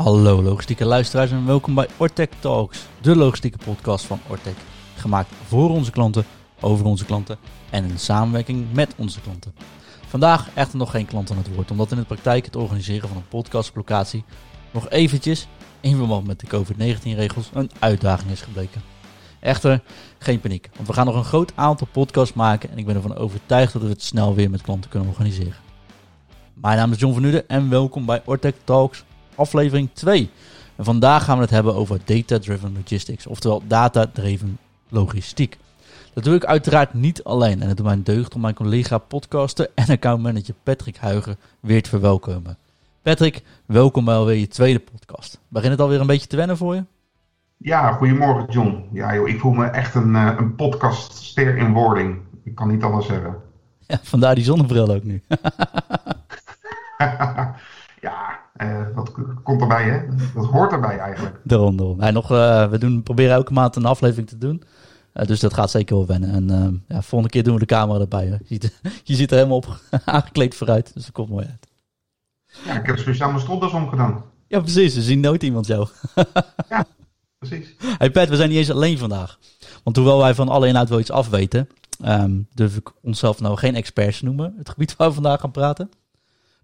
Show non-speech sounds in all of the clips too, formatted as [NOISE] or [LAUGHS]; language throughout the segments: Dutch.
Hallo logistieke luisteraars en welkom bij Ortec Talks, de logistieke podcast van Ortec. Gemaakt voor onze klanten, over onze klanten en in samenwerking met onze klanten. Vandaag echter nog geen klant aan het woord, omdat in de praktijk het organiseren van een podcastlocatie nog eventjes, in verband met de COVID-19 regels, een uitdaging is gebleken. Echter, geen paniek, want we gaan nog een groot aantal podcasts maken en ik ben ervan overtuigd dat we het snel weer met klanten kunnen organiseren. Mijn naam is John van Uden en welkom bij Ortec Talks aflevering 2. En vandaag gaan we het hebben over data-driven logistics, oftewel data-driven logistiek. Dat doe ik uiteraard niet alleen en het doet mijn deugd om mijn collega podcaster en accountmanager Patrick Huigen weer te verwelkomen. Patrick, welkom bij alweer je tweede podcast. Begint het alweer een beetje te wennen voor je? Ja, goedemorgen John. Ja joh, ik voel me echt een, uh, een podcastster in wording. Ik kan niet anders zeggen. Ja, vandaar die zonnebril ook nu. [LAUGHS] uh, dat komt erbij hè. Dat hoort erbij eigenlijk. Daarom, daarom. Ja, nog, uh, we doen, proberen elke maand een aflevering te doen. dus dat gaat zeker wel wennen. En ja, volgende keer doen we de camera erbij. Je, ziet, [LAUGHS] je ziet er helemaal op [LAUGHS] aangekleed vooruit. Dus dat komt mooi uit. Ja, ik heb speciaal mijn stropdas omgedaan. Ja, precies. Er zien nooit iemand jou. ja, [LAUGHS] precies. Hey Pat, we zijn niet eens alleen vandaag. Want hoewel wij van alle inhoud wel iets afweten, um, durf ik onszelf nou geen experts noemen. Het gebied waar we vandaag gaan praten.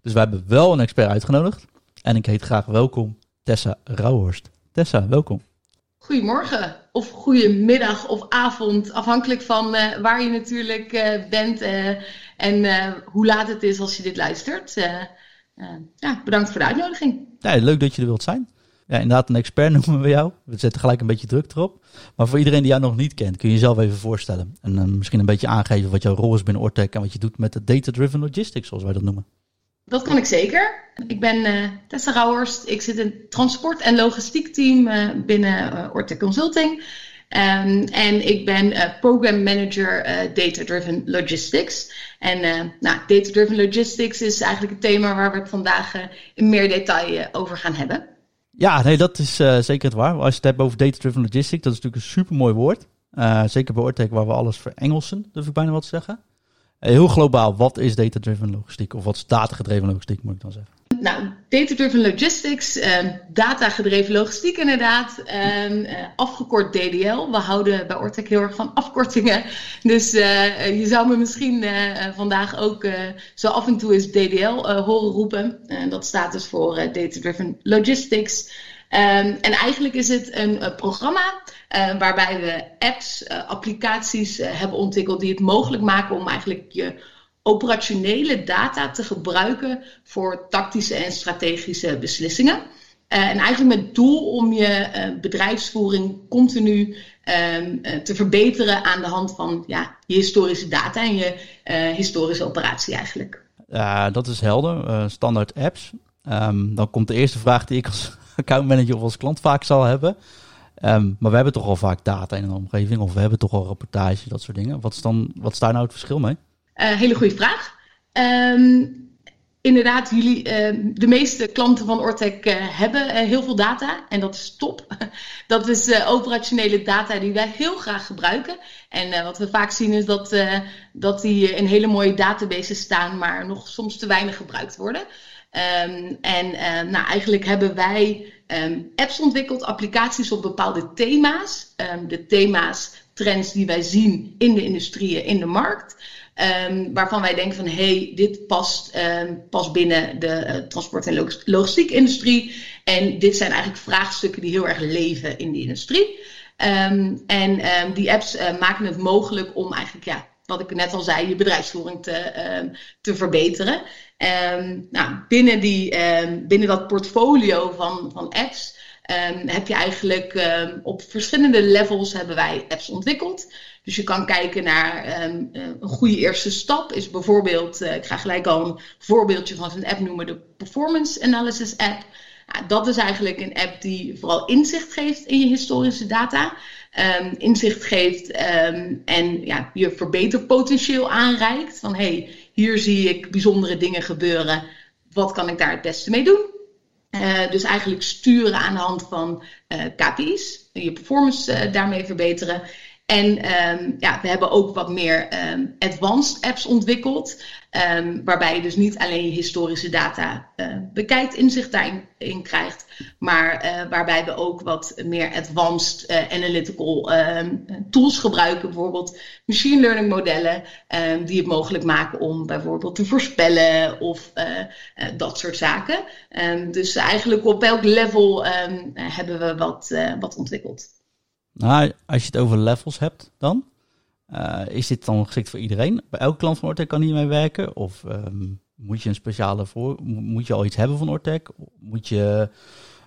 Dus wij hebben wel een expert uitgenodigd. En ik heet graag welkom Tessa Rauhorst. Tessa, welkom. Goedemorgen, of goedemiddag of avond, afhankelijk van uh, waar je natuurlijk uh, bent uh, en hoe laat het is als je dit luistert. ja, bedankt voor de uitnodiging. Ja, leuk dat je er wilt zijn. Ja, inderdaad, een expert [LAUGHS] noemen we jou. We zetten gelijk een beetje druk erop. Maar voor iedereen die jou nog niet kent, kun je jezelf even voorstellen. En misschien een beetje aangeven wat jouw rol is binnen Ortec en wat je doet met de data-driven logistics, zoals wij dat noemen. Dat kan ik zeker. Ik ben uh, Tessa Rauhorst. Ik zit in het transport- en logistiek team uh, binnen uh, Orte Consulting. Um, en ik ben program manager Data-Driven Logistics. En nou, Data-Driven Logistics is eigenlijk het thema waar we het vandaag in meer detail over gaan hebben. Ja, nee, dat is zeker het waar. Als je het hebt over Data-Driven Logistics, dat is natuurlijk een super mooi woord. zeker bij Ortec, waar we alles verengelsen, durf ik bijna wat te zeggen. Heel globaal, wat is data-driven logistiek? Of wat is data-gedreven logistiek, moet ik dan zeggen? Nou, data-driven logistics, uh, data-gedreven logistiek inderdaad, uh, afgekort DDL. We houden bij Ortec heel erg van afkortingen. [LAUGHS] Dus uh, je zou me misschien vandaag ook zo af en toe eens DDL horen roepen. dat staat dus voor data-driven logistics. Um, en eigenlijk is het een, een programma uh, waarbij we apps, uh, applicaties hebben ontwikkeld die het mogelijk maken om eigenlijk je operationele data te gebruiken voor tactische en strategische beslissingen. en eigenlijk met doel om je bedrijfsvoering continu um, te verbeteren aan de hand van ja, je historische data en je historische operatie eigenlijk. Ja, dat is helder. standaard apps. Um, dan komt de eerste vraag die ik accountmanager of als klant vaak zal hebben. Um, maar we hebben toch al vaak data in een omgeving, of we hebben toch al rapportage, dat soort dingen. Wat is, dan, wat is daar nou het verschil mee? Uh, hele goede vraag. Um, inderdaad, jullie, uh, de meeste klanten van Ortec uh, hebben heel veel data en dat is top. [LAUGHS] dat is operationele data die wij heel graag gebruiken. En wat we vaak zien is dat, dat die in hele mooie databases staan, maar nog soms te weinig gebruikt worden. Um, en uh, nou, eigenlijk hebben wij um, apps ontwikkeld, applicaties op bepaalde thema's. De thema's, trends die wij zien in de industrieën, in de markt. waarvan wij denken van, hé, hey, dit past, past binnen de uh, transport- en logistiek industrie. En dit zijn eigenlijk vraagstukken die heel erg leven in die industrie. en die apps uh, maken het mogelijk om eigenlijk, ja, wat ik net al zei, je bedrijfsvoering te, te verbeteren. Um, nou, binnen, die, um, binnen dat portfolio van, van apps heb je eigenlijk op verschillende levels hebben wij apps ontwikkeld. Dus je kan kijken naar een goede eerste stap. Is bijvoorbeeld, uh, ik ga gelijk al een voorbeeldje van zo'n app noemen, de Performance Analysis App. Dat is eigenlijk een app die vooral inzicht geeft in je historische data. Um, inzicht geeft um, en ja, je verbeterpotentieel aanreikt. Van hey, hier zie ik bijzondere dingen gebeuren. Wat kan ik daar het beste mee doen? Uh, dus eigenlijk sturen aan de hand van uh, KPI's. Je performance uh, daarmee verbeteren. En um, ja, we hebben ook wat meer um, advanced apps ontwikkeld. Um, waarbij je dus niet alleen historische data uh, bekijkt, inzicht daarin krijgt, maar uh, waarbij we ook wat meer advanced uh, analytical tools gebruiken, bijvoorbeeld machine learning modellen, die het mogelijk maken om bijvoorbeeld te voorspellen of dat soort zaken. dus eigenlijk op elk level hebben we wat, wat ontwikkeld. Nou, als je het over levels hebt dan? Uh, is dit dan geschikt voor iedereen? Bij elke klant van Ortec kan hiermee werken? Of um, moet je een speciale voor, moet je al iets hebben van Ortec? Moet je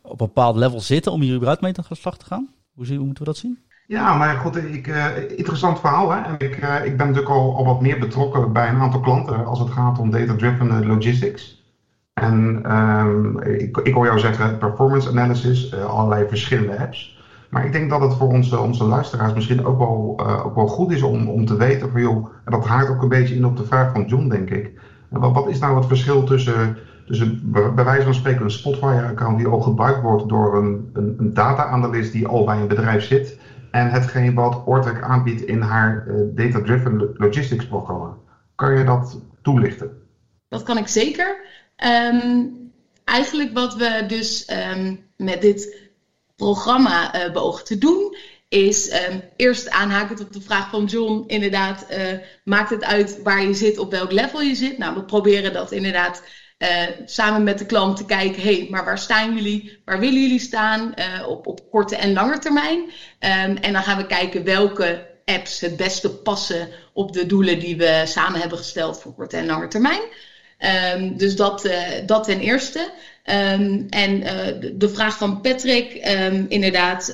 op een bepaald level zitten om hier überhaupt mee slag te gaan? Hoe, hoe moeten we dat zien? Ja, maar goed, ik, uh, interessant verhaal. Hè? Ik, uh, ik ben natuurlijk al, wat meer betrokken bij een aantal klanten als het gaat om data-driven logistics. En um, ik, ik hoor jou zeggen performance analysis, allerlei verschillende apps. Maar ik denk dat het voor onze, onze luisteraars misschien ook wel, uh, ook wel goed is om, om te weten van joh, en dat haakt ook een beetje in op de vraag van John, denk ik. Wat, wat is nou het verschil tussen, tussen bij wijze van spreken een Spotfire-account die al gebruikt wordt door een, een, een data-analyst die al bij een bedrijf zit, en hetgeen wat Ortec aanbiedt in haar uh, data-driven logistics programma? Kan je dat toelichten? Dat kan ik zeker. Um, eigenlijk wat we dus um, met dit programma uh, beogen te doen, is um, eerst aanhakend op de vraag van John, inderdaad, uh, maakt het uit waar je zit, op welk level je zit? Nou, we proberen dat inderdaad uh, samen met de klant te kijken, hé, hey, maar waar staan jullie? Waar willen jullie staan op, op korte en lange termijn? Um, en dan gaan we kijken welke apps het beste passen op de doelen die we samen hebben gesteld voor korte en lange termijn. Um, dus dat, uh, dat ten eerste. Um, en uh, de vraag van Patrick, um, inderdaad.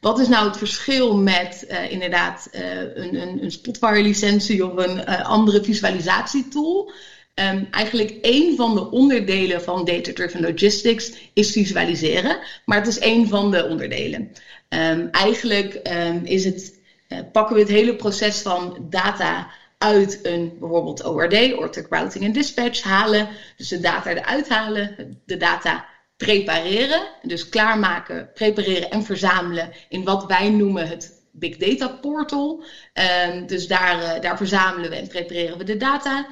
wat is nou het verschil met uh, inderdaad een, een, een Spotfire licentie of een andere visualisatietool? eigenlijk één van de onderdelen van Data-Driven Logistics is visualiseren, maar het is één van de onderdelen. eigenlijk is het, pakken we het hele proces van data uit een bijvoorbeeld ORD, Ortec Routing en Dispatch, halen. Dus de data eruit halen, de data prepareren. Dus klaarmaken, prepareren en verzamelen in wat wij noemen het Big Data Portal. Um, dus daar, uh, daar verzamelen we en prepareren we de data.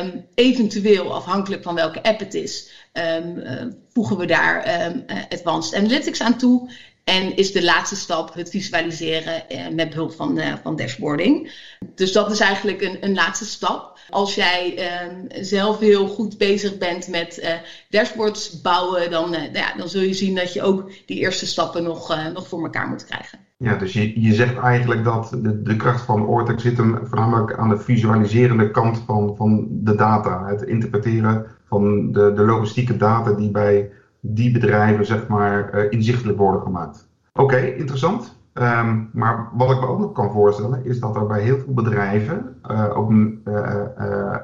Um, eventueel, afhankelijk van welke app het is, um, uh, voegen we daar um, Advanced Analytics aan toe. En is de laatste stap het visualiseren eh, met behulp van, uh, van dashboarding. Dus dat is eigenlijk een, een laatste stap. Als jij uh, zelf heel goed bezig bent met uh, dashboards bouwen, dan, nou ja, dan zul je zien dat je ook die eerste stappen nog, nog voor elkaar moet krijgen. Ja, dus je, je zegt eigenlijk dat de, de kracht van Ortex zit hem voornamelijk aan de visualiserende kant van, van de data. Het interpreteren van de, de logistieke data die bij die bedrijven zeg maar uh, inzichtelijk worden gemaakt. Oké, interessant. Um, maar wat ik me ook nog kan voorstellen is dat er bij heel veel bedrijven uh, ook uh,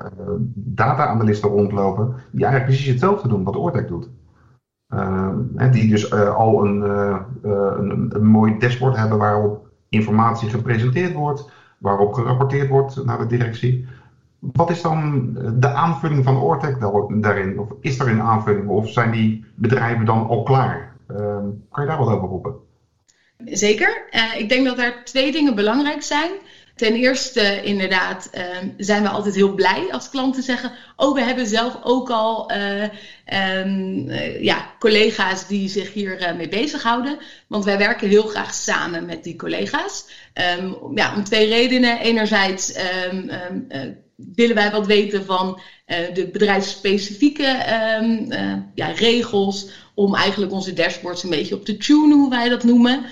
data-analysten rondlopen die eigenlijk precies hetzelfde doen wat Ortec doet. en die dus al een, een, een mooi dashboard hebben waarop informatie gepresenteerd wordt, waarop gerapporteerd wordt naar de directie. Wat is dan de aanvulling van Ortec daarin? Of is er een aanvulling? Of zijn die bedrijven dan al klaar? Uh, kan je daar wat over roepen? Zeker. Uh, ik denk dat daar twee dingen belangrijk zijn. Ten eerste, inderdaad, uh, zijn we altijd heel blij als klanten zeggen: Oh, we hebben zelf ook al uh, um, ja, collega's die zich hier mee bezighouden. Want wij werken heel graag samen met die collega's. Ja, om twee redenen. Enerzijds. Willen wij wat weten van uh, de bedrijfsspecifieke um, uh, ja, regels om eigenlijk onze dashboards een beetje op te tunen, hoe wij dat noemen.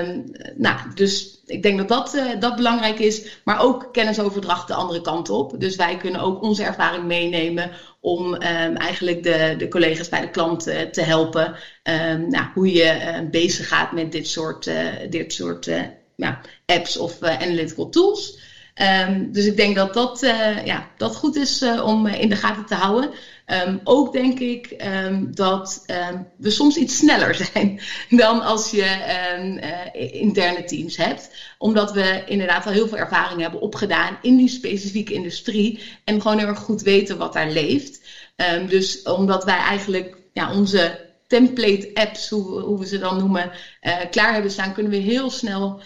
Um, nou, dus ik denk dat dat, uh, dat belangrijk is, maar ook kennisoverdracht de andere kant op. Dus wij kunnen ook onze ervaring meenemen om um, eigenlijk de, de collega's bij de klant te helpen. nou, hoe je bezig gaat met dit soort, dit soort ja, apps of analytical tools. Um, dus ik denk dat dat, uh, ja, dat goed is uh, om uh, in de gaten te houden. Um, ook denk ik um, dat we soms iets sneller [LAUGHS] zijn dan als je interne teams hebt. Omdat we inderdaad al heel veel ervaring hebben opgedaan in die specifieke industrie. En gewoon heel erg goed weten wat daar leeft. dus omdat wij eigenlijk ja, onze template apps, hoe, hoe, we ze dan noemen, klaar hebben staan, kunnen we heel snel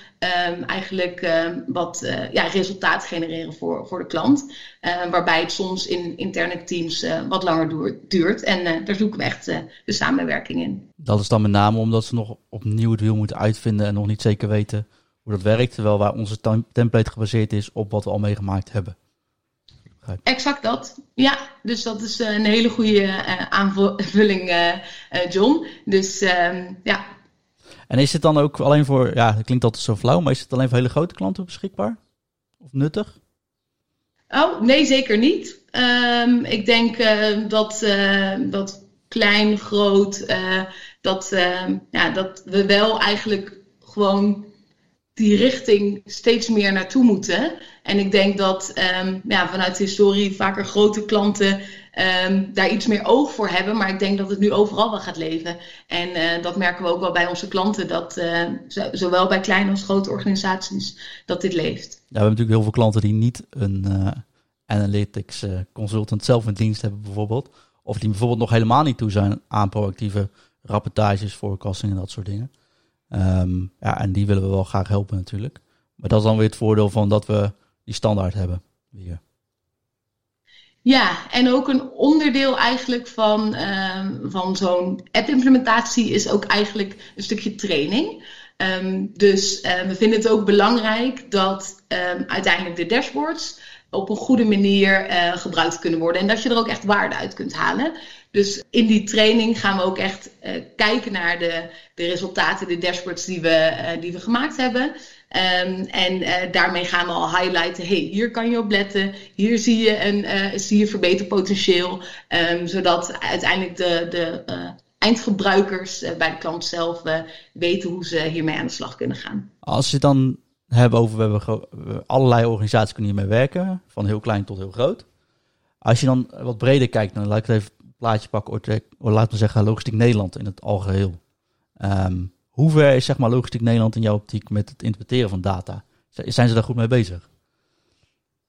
um, eigenlijk um, wat uh, ja, resultaat genereren voor, voor de klant. Uh, waarbij het soms in interne teams wat langer duurt. En daar zoeken we echt de samenwerking in. Dat is dan met name omdat ze nog opnieuw het wiel moeten uitvinden en nog niet zeker weten hoe dat werkt. Terwijl waar onze template gebaseerd is op wat we al meegemaakt hebben. Exact dat. Ja, dus dat is een hele goede aanvulling, John. Dus um, ja, en is het dan ook alleen voor, ja, dat klinkt altijd zo flauw, maar is het alleen voor hele grote klanten beschikbaar? Of nuttig? Oh, nee, zeker niet. Um, ik denk uh, dat, uh, dat klein, groot, uh, dat, ehm, ja, dat we wel eigenlijk gewoon die richting steeds meer naartoe moeten. En ik denk dat um, ja, vanuit de historie vaker grote klanten um, daar iets meer oog voor hebben. Maar ik denk dat het nu overal wel gaat leven. En uh, dat merken we ook wel bij onze klanten. Dat uh, zowel bij kleine als grote organisaties dat dit leeft. Ja, we hebben natuurlijk heel veel klanten die niet een uh, analytics consultant zelf in dienst hebben bijvoorbeeld. Of die bijvoorbeeld nog helemaal niet toe zijn aan proactieve rapportages, forecasting en dat soort dingen. Um, ja, en die willen we wel graag helpen natuurlijk. Maar dat is dan weer het voordeel van dat we die standaard hebben. Weer. Ja, en ook een onderdeel eigenlijk van, um, van zo'n app-implementatie is ook eigenlijk een stukje training. Um, dus we vinden het ook belangrijk dat uiteindelijk de dashboards op een goede manier uh, gebruikt kunnen worden en dat je er ook echt waarde uit kunt halen. Dus in die training gaan we ook echt uh, kijken naar de, de resultaten, de dashboards die we, die we gemaakt hebben. Um, en daarmee gaan we al highlighten, hey, hier kan je op letten, hier zie je, een, zie je verbeterpotentieel, um, zodat uiteindelijk de, de eindgebruikers bij de klant zelf weten hoe ze hiermee aan de slag kunnen gaan. Als je dan hebben over, we hebben allerlei organisaties kunnen hiermee werken, van heel klein tot heel groot. Als je dan wat breder kijkt, dan laat ik het even een plaatje pakken, of laat me zeggen Logistiek Nederland in het algeheel. Um, hoe ver is zeg maar, Logistiek Nederland in jouw optiek met het interpreteren van data? Zijn ze daar goed mee bezig?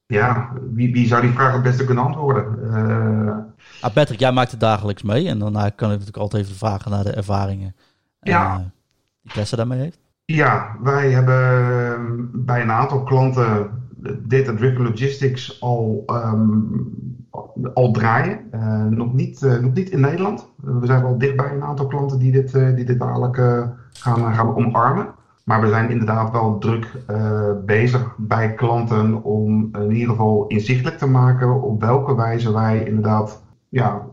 Ja, wie, wie zou die vraag het beste kunnen antwoorden? Uh... Ah, Patrick, jij maakt het dagelijks mee en daarna kan ik natuurlijk altijd even vragen naar de ervaringen ja. uh, die Tessa daarmee heeft. Ja, wij hebben bij een aantal klanten data-driven logistics al, um, al draaien. Uh, nog, niet, uh, nog niet in Nederland. we zijn wel dichtbij een aantal klanten die dit, uh, die dit dadelijk gaan, gaan omarmen. Maar we zijn inderdaad wel druk bezig bij klanten om in ieder geval inzichtelijk te maken op welke wijze wij inderdaad ja,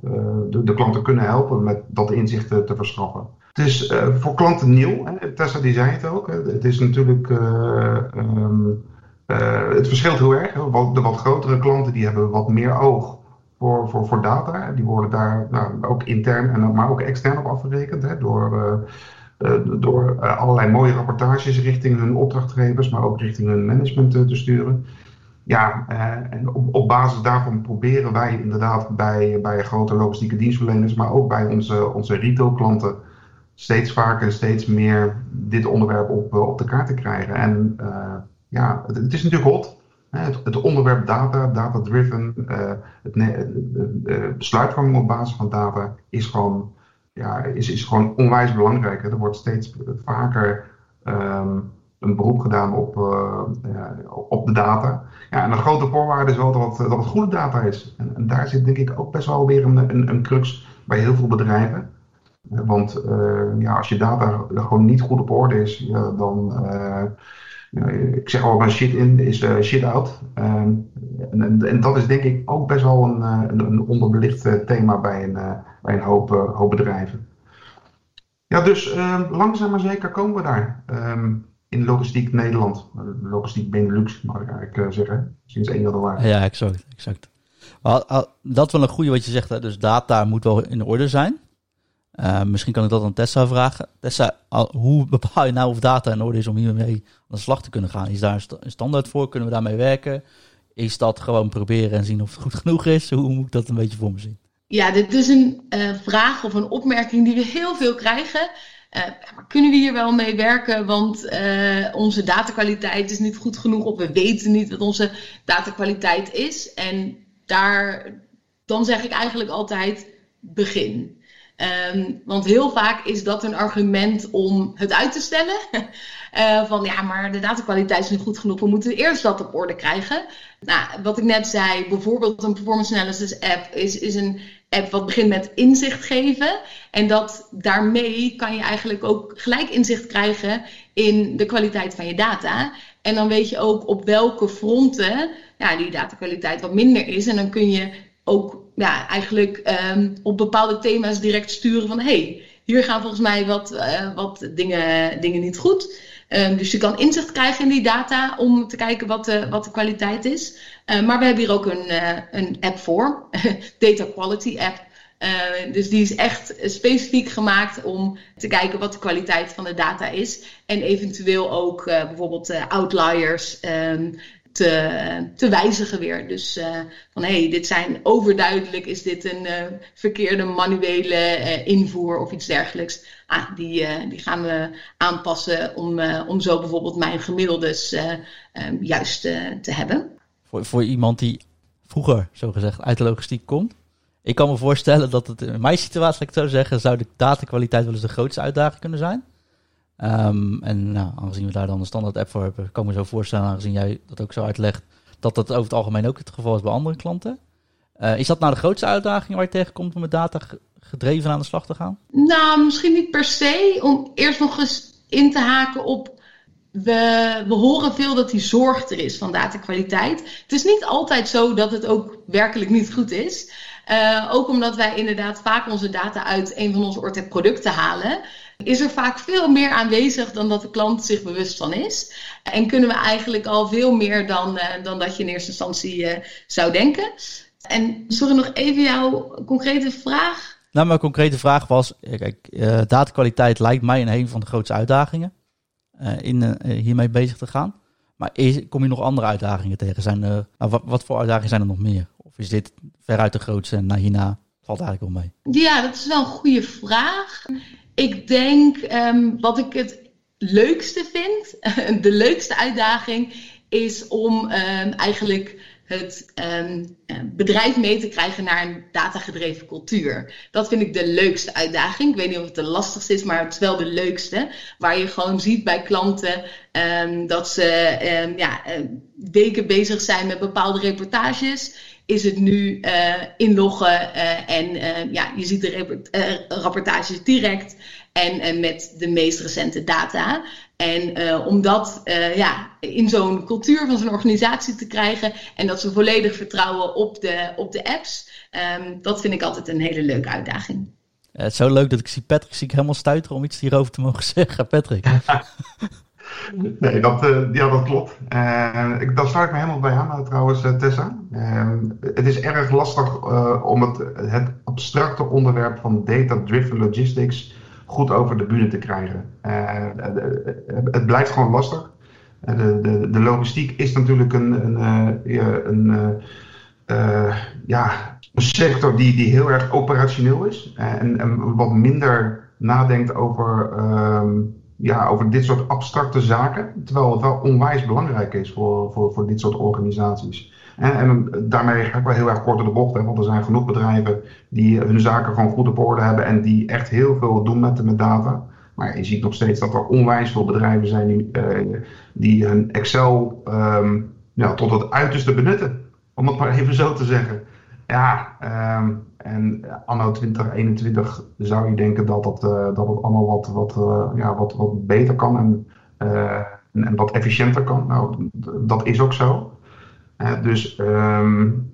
de, de, klanten kunnen helpen met dat inzicht te verschaffen. Het is voor klanten nieuw. Hè. Tessa die zei het ook. Het is natuurlijk um, uh, het verschilt heel erg. De wat grotere klanten die hebben wat meer oog voor, voor, voor data. Die worden daar nou, ook intern, en, maar ook extern op afgerekend. Hè, door, door allerlei mooie rapportages richting hun opdrachtgevers, maar ook richting hun management te sturen. Ja, en op, op, basis daarvan proberen wij inderdaad bij, bij grote logistieke dienstverleners, maar ook bij onze, onze retailklanten steeds vaker steeds meer dit onderwerp op, op de kaart te krijgen. En ja, het, is natuurlijk hot. Het, het onderwerp data, data-driven, uh, het besluitvorming op basis van data is gewoon, ja, is, is gewoon onwijs belangrijk. Hè. Er wordt steeds vaker um, een beroep gedaan op, op de data. Ja, en een grote voorwaarde is wel dat dat het goede data is. En, en, daar zit denk ik ook best wel weer een, een, een crux bij heel veel bedrijven. Want uh, ja, als je data gewoon niet goed op orde is, dan ik zeg al maar shit in is uh, shit out. Ehm, en, en, dat is denk ik ook best wel een, eh, een, een onderbelicht eh, thema bij een, bij een hoop, hoop bedrijven. Ja, dus ehm, langzaam maar zeker komen we daar. Ehm, in logistiek Nederland. Logistiek Benelux, mag ik eigenlijk zeggen. Sinds 1 januari. Ja, exact. exact. Dat wel een goede wat je zegt. Hè? Dus data moet wel in orde zijn. Uh, misschien kan ik dat aan Tessa vragen. Tessa, hoe [LAUGHS] bepaal je nou of data in orde is om hiermee aan de slag te kunnen gaan? Is daar een standaard voor? Kunnen we daarmee werken? Is dat gewoon proberen en zien of het goed [LAUGHS] genoeg is? Hoe moet ik dat een beetje voor me zien? Ja, dit is een uh, vraag of een opmerking die we heel veel krijgen. Uh, maar kunnen we hier wel mee werken? Want onze datakwaliteit is niet goed genoeg. Of we weten niet wat onze datakwaliteit is. En daar, dan zeg ik eigenlijk altijd begin. Ehm, want heel vaak is dat een argument om het uit te stellen. Uh, [LAUGHS] van ja, maar de datakwaliteit is niet goed genoeg. We moeten eerst dat op orde krijgen. Nou, wat ik net zei, bijvoorbeeld een performance analysis app is, is een app wat begint met inzicht geven. En dat daarmee kan je eigenlijk ook gelijk inzicht krijgen in de kwaliteit van je data. En dan weet je ook op welke fronten ja, die datakwaliteit wat minder is. En dan kun je ook ja, eigenlijk um, op bepaalde thema's direct sturen van hey, hier gaan volgens mij wat, uh, wat dingen, dingen niet goed. Um, dus je kan inzicht krijgen in die data om te kijken wat de, wat de kwaliteit is. Uh, maar we hebben hier ook een, uh, een app voor, [LAUGHS] Data Quality App. Dus die is echt specifiek gemaakt om te kijken wat de kwaliteit van de data is. En eventueel ook bijvoorbeeld outliers te, te wijzigen weer. Dus uh, van hé, hey, dit zijn overduidelijk, is dit een uh, verkeerde manuele uh, invoer of iets dergelijks. Ah, die, die gaan we aanpassen om, om zo bijvoorbeeld mijn gemiddeldes um, juist te hebben. Voor, voor iemand die vroeger, zo gezegd, uit de logistiek komt. Ik kan me voorstellen dat het in mijn situatie, ik zo zeggen, zou de datakwaliteit wel eens de grootste uitdaging kunnen zijn. Um, en nou, aangezien we daar dan een standaard app voor hebben, kan ik me zo voorstellen, aangezien jij dat ook zo uitlegt, dat dat over het algemeen ook het geval is bij andere klanten. Uh, is dat nou de grootste uitdaging waar je tegenkomt om met data gedreven aan de slag te gaan? Nou, misschien niet per se. Om eerst nog eens in te haken op. We, we horen veel dat die zorg er is van datakwaliteit. Het is niet altijd zo dat het ook werkelijk niet goed is. Uh, ook omdat wij inderdaad vaak onze data uit een van onze Ortec producten halen is er vaak veel meer aanwezig dan dat de klant zich bewust van is. En kunnen we eigenlijk al veel meer dan, uh, dan dat je in eerste instantie uh, zou denken. En sorry, nog even jouw concrete vraag. Nou, mijn concrete vraag was, kijk, uh, datakwaliteit lijkt mij een, van de grootste uitdagingen in hiermee bezig te gaan. Maar is, kom je nog andere uitdagingen tegen? Zijn, nou, wat, wat, voor uitdagingen zijn er nog meer? Of is dit veruit de grootste en hierna valt eigenlijk wel mee? Ja, dat is wel een goede vraag. Ik denk um, wat ik het leukste vind, [LAUGHS] de leukste uitdaging, is om um, eigenlijk het um, bedrijf mee te krijgen naar een datagedreven cultuur. Dat vind ik de leukste uitdaging. Ik weet niet of het de lastigste is, maar het is wel de leukste. Waar je gewoon ziet bij klanten dat ze um, ja, weken bezig zijn met bepaalde reportages. Is het nu uh, inloggen uh, en uh, ja, je ziet de rapportages direct en, en met de meest recente data. En uh, om dat uh, ja, in zo'n cultuur van zo'n organisatie te krijgen en dat ze volledig vertrouwen op de, op de apps, um, dat vind ik altijd een hele leuke uitdaging. Het is zo leuk dat ik zie Patrick zie ik helemaal stuiteren om iets hierover te mogen zeggen. Patrick. [LAUGHS] nee, dat, uh, ja, dat klopt. ik, daar sluit ik me helemaal bij aan trouwens, Tessa. het is erg lastig om het, het abstracte onderwerp van data-driven logistics goed over de bühne te krijgen. Uh, het blijft gewoon lastig. De, de, de, logistiek is natuurlijk een, een, een, ja, een sector die, die heel erg operationeel is en, wat minder nadenkt over, um, ja, over dit soort abstracte zaken, terwijl het wel onwijs belangrijk is voor, voor, voor dit soort organisaties. En, en daarmee ga ik wel heel erg kort door de bocht, hè, want er zijn genoeg bedrijven die hun zaken gewoon goed op orde hebben en die echt heel veel doen met, met data. Maar je ziet nog steeds dat er onwijs veel bedrijven zijn die, uh, die hun Excel um, ja, tot het uiterste benutten. Om het maar even zo te zeggen. Ja, um, en anno 2021 zou je denken dat, dat, uh, dat het allemaal wat, wat, uh, ja, wat, wat beter kan en, en, wat efficiënter kan. Nou, dat is ook zo. Dus, um,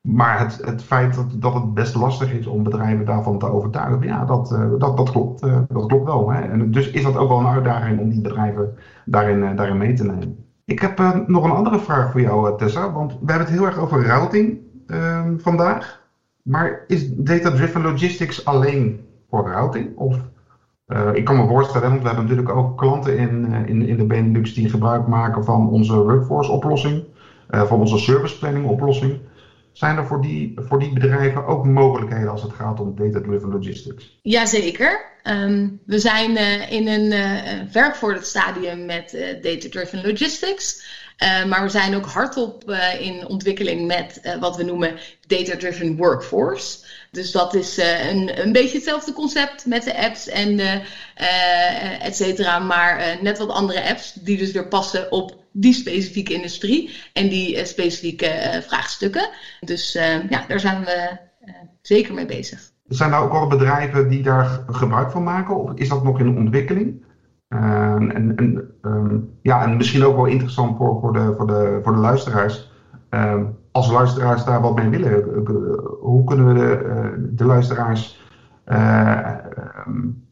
maar het, het feit dat, dat het best lastig is om bedrijven daarvan te overtuigen, ja, dat, dat, dat, klopt, dat klopt wel. Hè? En dus is dat ook wel een uitdaging om die bedrijven daarin, daarin mee te nemen. Ik heb nog een andere vraag voor jou, Tessa, want we hebben het heel erg over routing ehm, vandaag. Maar is data-driven logistics alleen voor routing? Of ik kan me voorstellen, want we hebben natuurlijk ook klanten in, in, in de Benelux die gebruik maken van onze workforce oplossing uh, van onze service planning oplossing. Zijn er voor die, voor die bedrijven ook mogelijkheden als het gaat om data-driven logistics? Jazeker. Um, we zijn in een uh, stadium met data-driven logistics. Maar we zijn ook hardop in ontwikkeling met wat we noemen data-driven workforce. Dus dat is een, een beetje hetzelfde concept met de apps en uh, et cetera. Maar net wat andere apps die dus weer passen op die specifieke industrie en die specifieke vraagstukken. Dus ja, daar zijn we zeker mee bezig. Zijn er ook al bedrijven die daar gebruik van maken of is dat nog in ontwikkeling? Ehm, en, ehm, ja, en misschien ook wel interessant voor, voor, de, voor, de, voor de luisteraars. Ehm, als luisteraars daar wat mee willen, eh, hoe kunnen we de, eh, luisteraars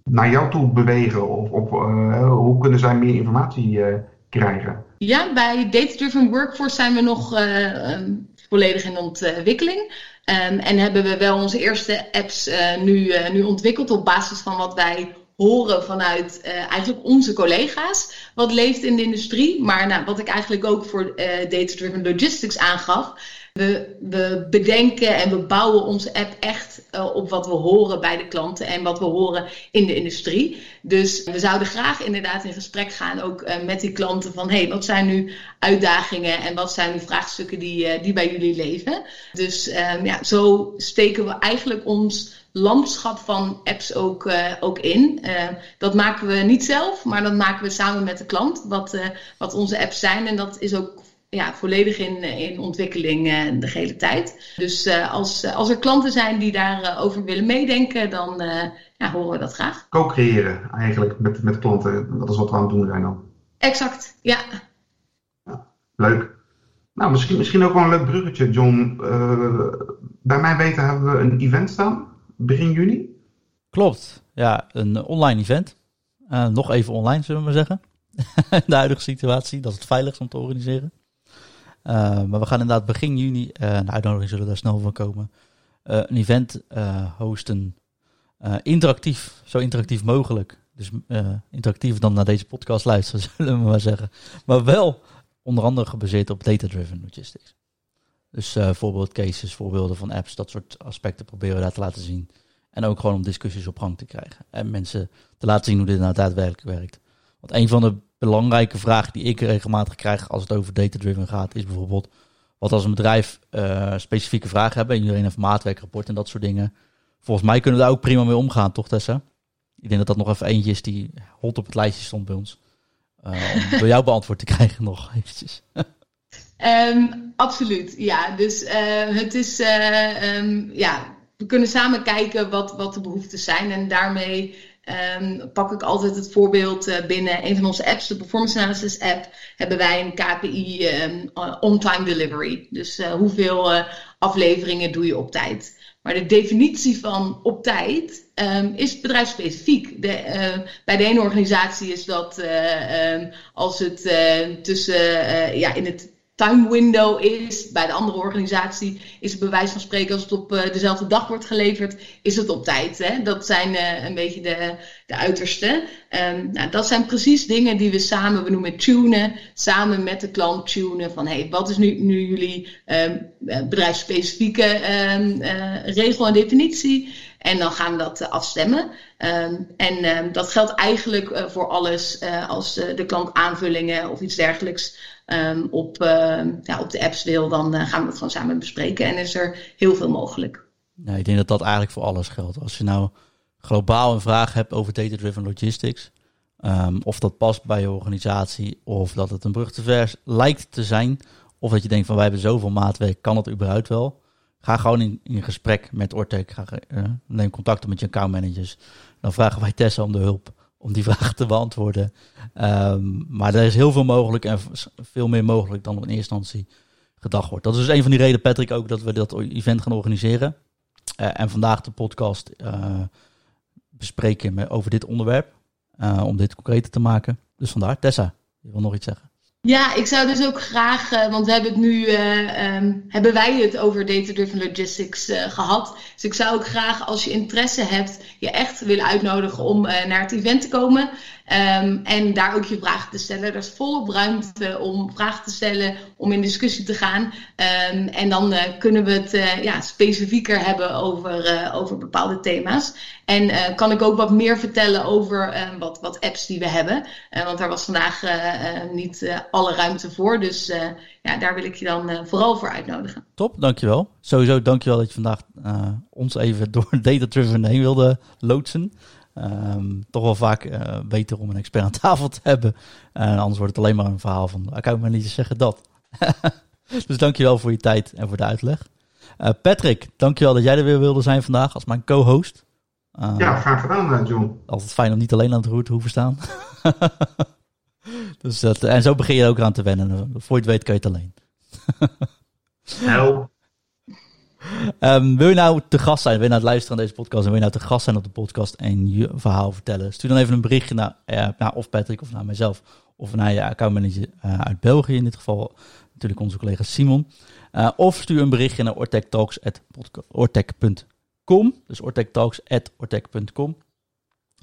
naar jou toe bewegen? Of, hoe kunnen zij meer informatie krijgen? Ja, bij Data Driven Workforce zijn we nog volledig in ontwikkeling. En hebben we wel onze eerste apps nu, nu ontwikkeld op basis van wat wij horen vanuit uh, eigenlijk onze collega's. Wat leeft in de industrie. Maar nou, wat ik eigenlijk ook voor Data-Driven Logistics aangaf. We, bedenken en we bouwen onze app echt uh, op wat we horen bij de klanten en wat we horen in de industrie. Dus we zouden graag inderdaad in gesprek gaan ook uh, met die klanten van hey, wat zijn nu uitdagingen en wat zijn nu vraagstukken die, uh, die bij jullie leven. Dus um, ja, zo steken we eigenlijk ons landschap van apps ook, ook in. dat maken we niet zelf, maar dat maken we samen met de klant, wat, wat onze apps zijn. En dat is ook ja, volledig in, in ontwikkeling uh, de hele tijd. Dus uh, als, als er klanten zijn die daarover over willen meedenken, dan uh, ja, horen we dat graag. Co-creëren eigenlijk met, met klanten, dat is wat we aan het doen zijn dan. Exact, ja. ja leuk. Nou, misschien, misschien ook wel een leuk bruggetje, John. bij mij weten hebben we een event staan, begin juni. Klopt, ja, een online event. nog even online, zullen we maar zeggen. [LAUGHS] de huidige situatie, dat is het veiligst om te organiseren. Uh, maar we gaan inderdaad begin juni, uh, een uitnodiging zullen daar snel van komen, uh, een event hosten. interactief, zo interactief mogelijk. Dus interactiever dan naar deze podcast luisteren, [LAUGHS] zullen we maar zeggen. Maar wel onder andere gebaseerd op data-driven logistics. Dus voorbeeldcases, voorbeelden van apps, dat soort aspecten proberen we daar te laten zien. En ook gewoon om discussies op gang te krijgen. En mensen te laten zien hoe dit nou daadwerkelijk werkt. Want een van de belangrijke vraag die ik regelmatig krijg als het over data-driven gaat, is bijvoorbeeld: wat als een bedrijf uh, specifieke vragen hebben en iedereen heeft maatwerkrapport en dat soort dingen. Volgens mij kunnen we daar ook prima mee omgaan, toch Tessa? Ik denk dat dat nog even eentje is die hot op het lijstje stond bij ons. Uh, om [LAUGHS] door jou beantwoord te krijgen nog eventjes. Um, absoluut, ja. Dus uh, het is, um, ja, we kunnen samen kijken wat, wat de behoeften zijn en daarmee Um, pak ik altijd het voorbeeld uh, binnen een van onze apps, de Performance Analysis app, hebben wij een KPI um, ehm, on-time delivery. Dus uh, hoeveel uh, afleveringen doe je op tijd? Maar de definitie van op tijd um, is bedrijfsspecifiek. De, bij de ene organisatie is dat als het tussen ja, in het time window is. Bij de andere organisatie is het bewijs van spreken als het op uh, dezelfde dag wordt geleverd, is het op tijd. Hè? Dat zijn uh, een beetje de, de uiterste. Um, nou, dat zijn precies dingen die we samen, we noemen tunen, samen met de klant tunen van hey, wat is nu, nu jullie um, bedrijfsspecifieke um, uh, regel en definitie? En dan gaan we dat afstemmen. En dat geldt eigenlijk voor alles als de klant aanvullingen of iets dergelijks um, op, ehm, ja, op de apps wil, dan uh, gaan we het gewoon samen bespreken en is er heel veel mogelijk. Ja, ik denk dat dat eigenlijk voor alles geldt. Als je nou globaal een vraag hebt over data-driven logistics, um, of dat past bij je organisatie, of dat het een brug te vers lijkt te zijn, of dat je denkt van wij hebben zoveel maatwerk, kan dat überhaupt wel? Ga gewoon in, in gesprek met Ortec, ga, neem contact met je accountmanagers. Dan vragen wij Tessa om de hulp om die [LAUGHS] vraag te beantwoorden. Um, maar er is heel veel mogelijk en veel meer mogelijk dan in eerste instantie gedacht wordt. Dat is dus een van die redenen, Patrick, ook dat we dat event gaan organiseren. Uh, en vandaag de podcast uh, bespreken over dit onderwerp. Uh, om dit concreter te maken. Dus vandaar, Tessa, je wil nog iets zeggen? Ja, ik zou dus ook graag, uh, want we hebben het nu, uh, um, hebben wij het over data-driven logistics uh, gehad. Dus ik zou ook graag, als je interesse hebt, je echt willen uitnodigen om naar het event te komen. Ehm, en daar ook je vragen te stellen. Er is volop ruimte om vragen te stellen, om in discussie te gaan. Ehm, en dan kunnen we het ja, specifieker hebben over, over bepaalde thema's. En kan ik ook wat meer vertellen over wat, wat apps die we hebben. want daar was vandaag niet alle ruimte voor. Dus ja, daar wil ik je dan vooral voor uitnodigen. Top, dankjewel. Sowieso dankjewel dat je vandaag ons even door [LAUGHS] Data Driven heen wilde loodsen. Um, toch wel vaak uh, beter om een expert aan tafel te hebben. Uh, anders wordt het alleen maar een verhaal van, ik kan maar niet zeggen dat. [LAUGHS] dus dankjewel voor je tijd en voor de uitleg. Uh, Patrick, dankjewel dat jij er weer wilde zijn vandaag als mijn co-host. ja, graag gedaan, John. Altijd fijn om niet alleen aan het roer te hoeven staan. [LAUGHS] dus dat, en zo begin je ook aan te wennen. Voor je het weet kan je het alleen. nou, Um, wil je nou te gast zijn? Wil je nou het luisteren aan deze podcast? En wil je nou te gast zijn op de podcast en je verhaal vertellen? Stuur dan even een berichtje naar, uh, naar of Patrick of naar mijzelf. Of naar je accountmanager uh, uit België. In dit geval natuurlijk onze collega Simon. Uh, of stuur een berichtje naar ortechtalks.ortech.com. Dus ortechtalks.ortech.com.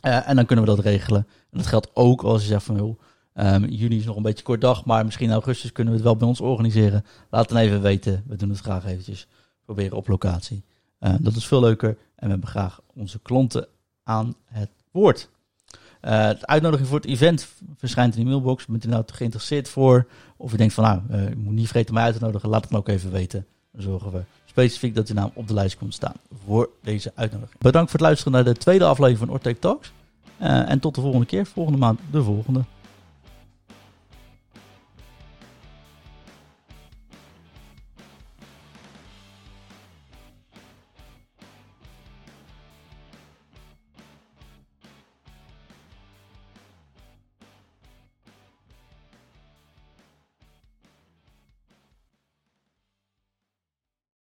en dan kunnen we dat regelen. En dat geldt ook als je zegt van... Joh, Um, juni is nog een beetje kort dag, maar misschien in augustus kunnen we het wel bij ons organiseren. Laat het even weten. We doen het graag eventjes proberen op locatie. Uh, dat is veel leuker en we hebben graag onze klanten aan het woord. Uh, de uitnodiging voor het event verschijnt in de mailbox. Bent u nou geïnteresseerd voor? Of u denkt van nou, uh, moet niet vergeten mij uit te nodigen. Laat het me ook even weten. Dan zorgen we specifiek dat uw naam op de lijst komt staan voor deze uitnodiging. Bedankt voor het luisteren naar de tweede aflevering van Ortec Talks. en tot de volgende keer. Volgende maand de volgende.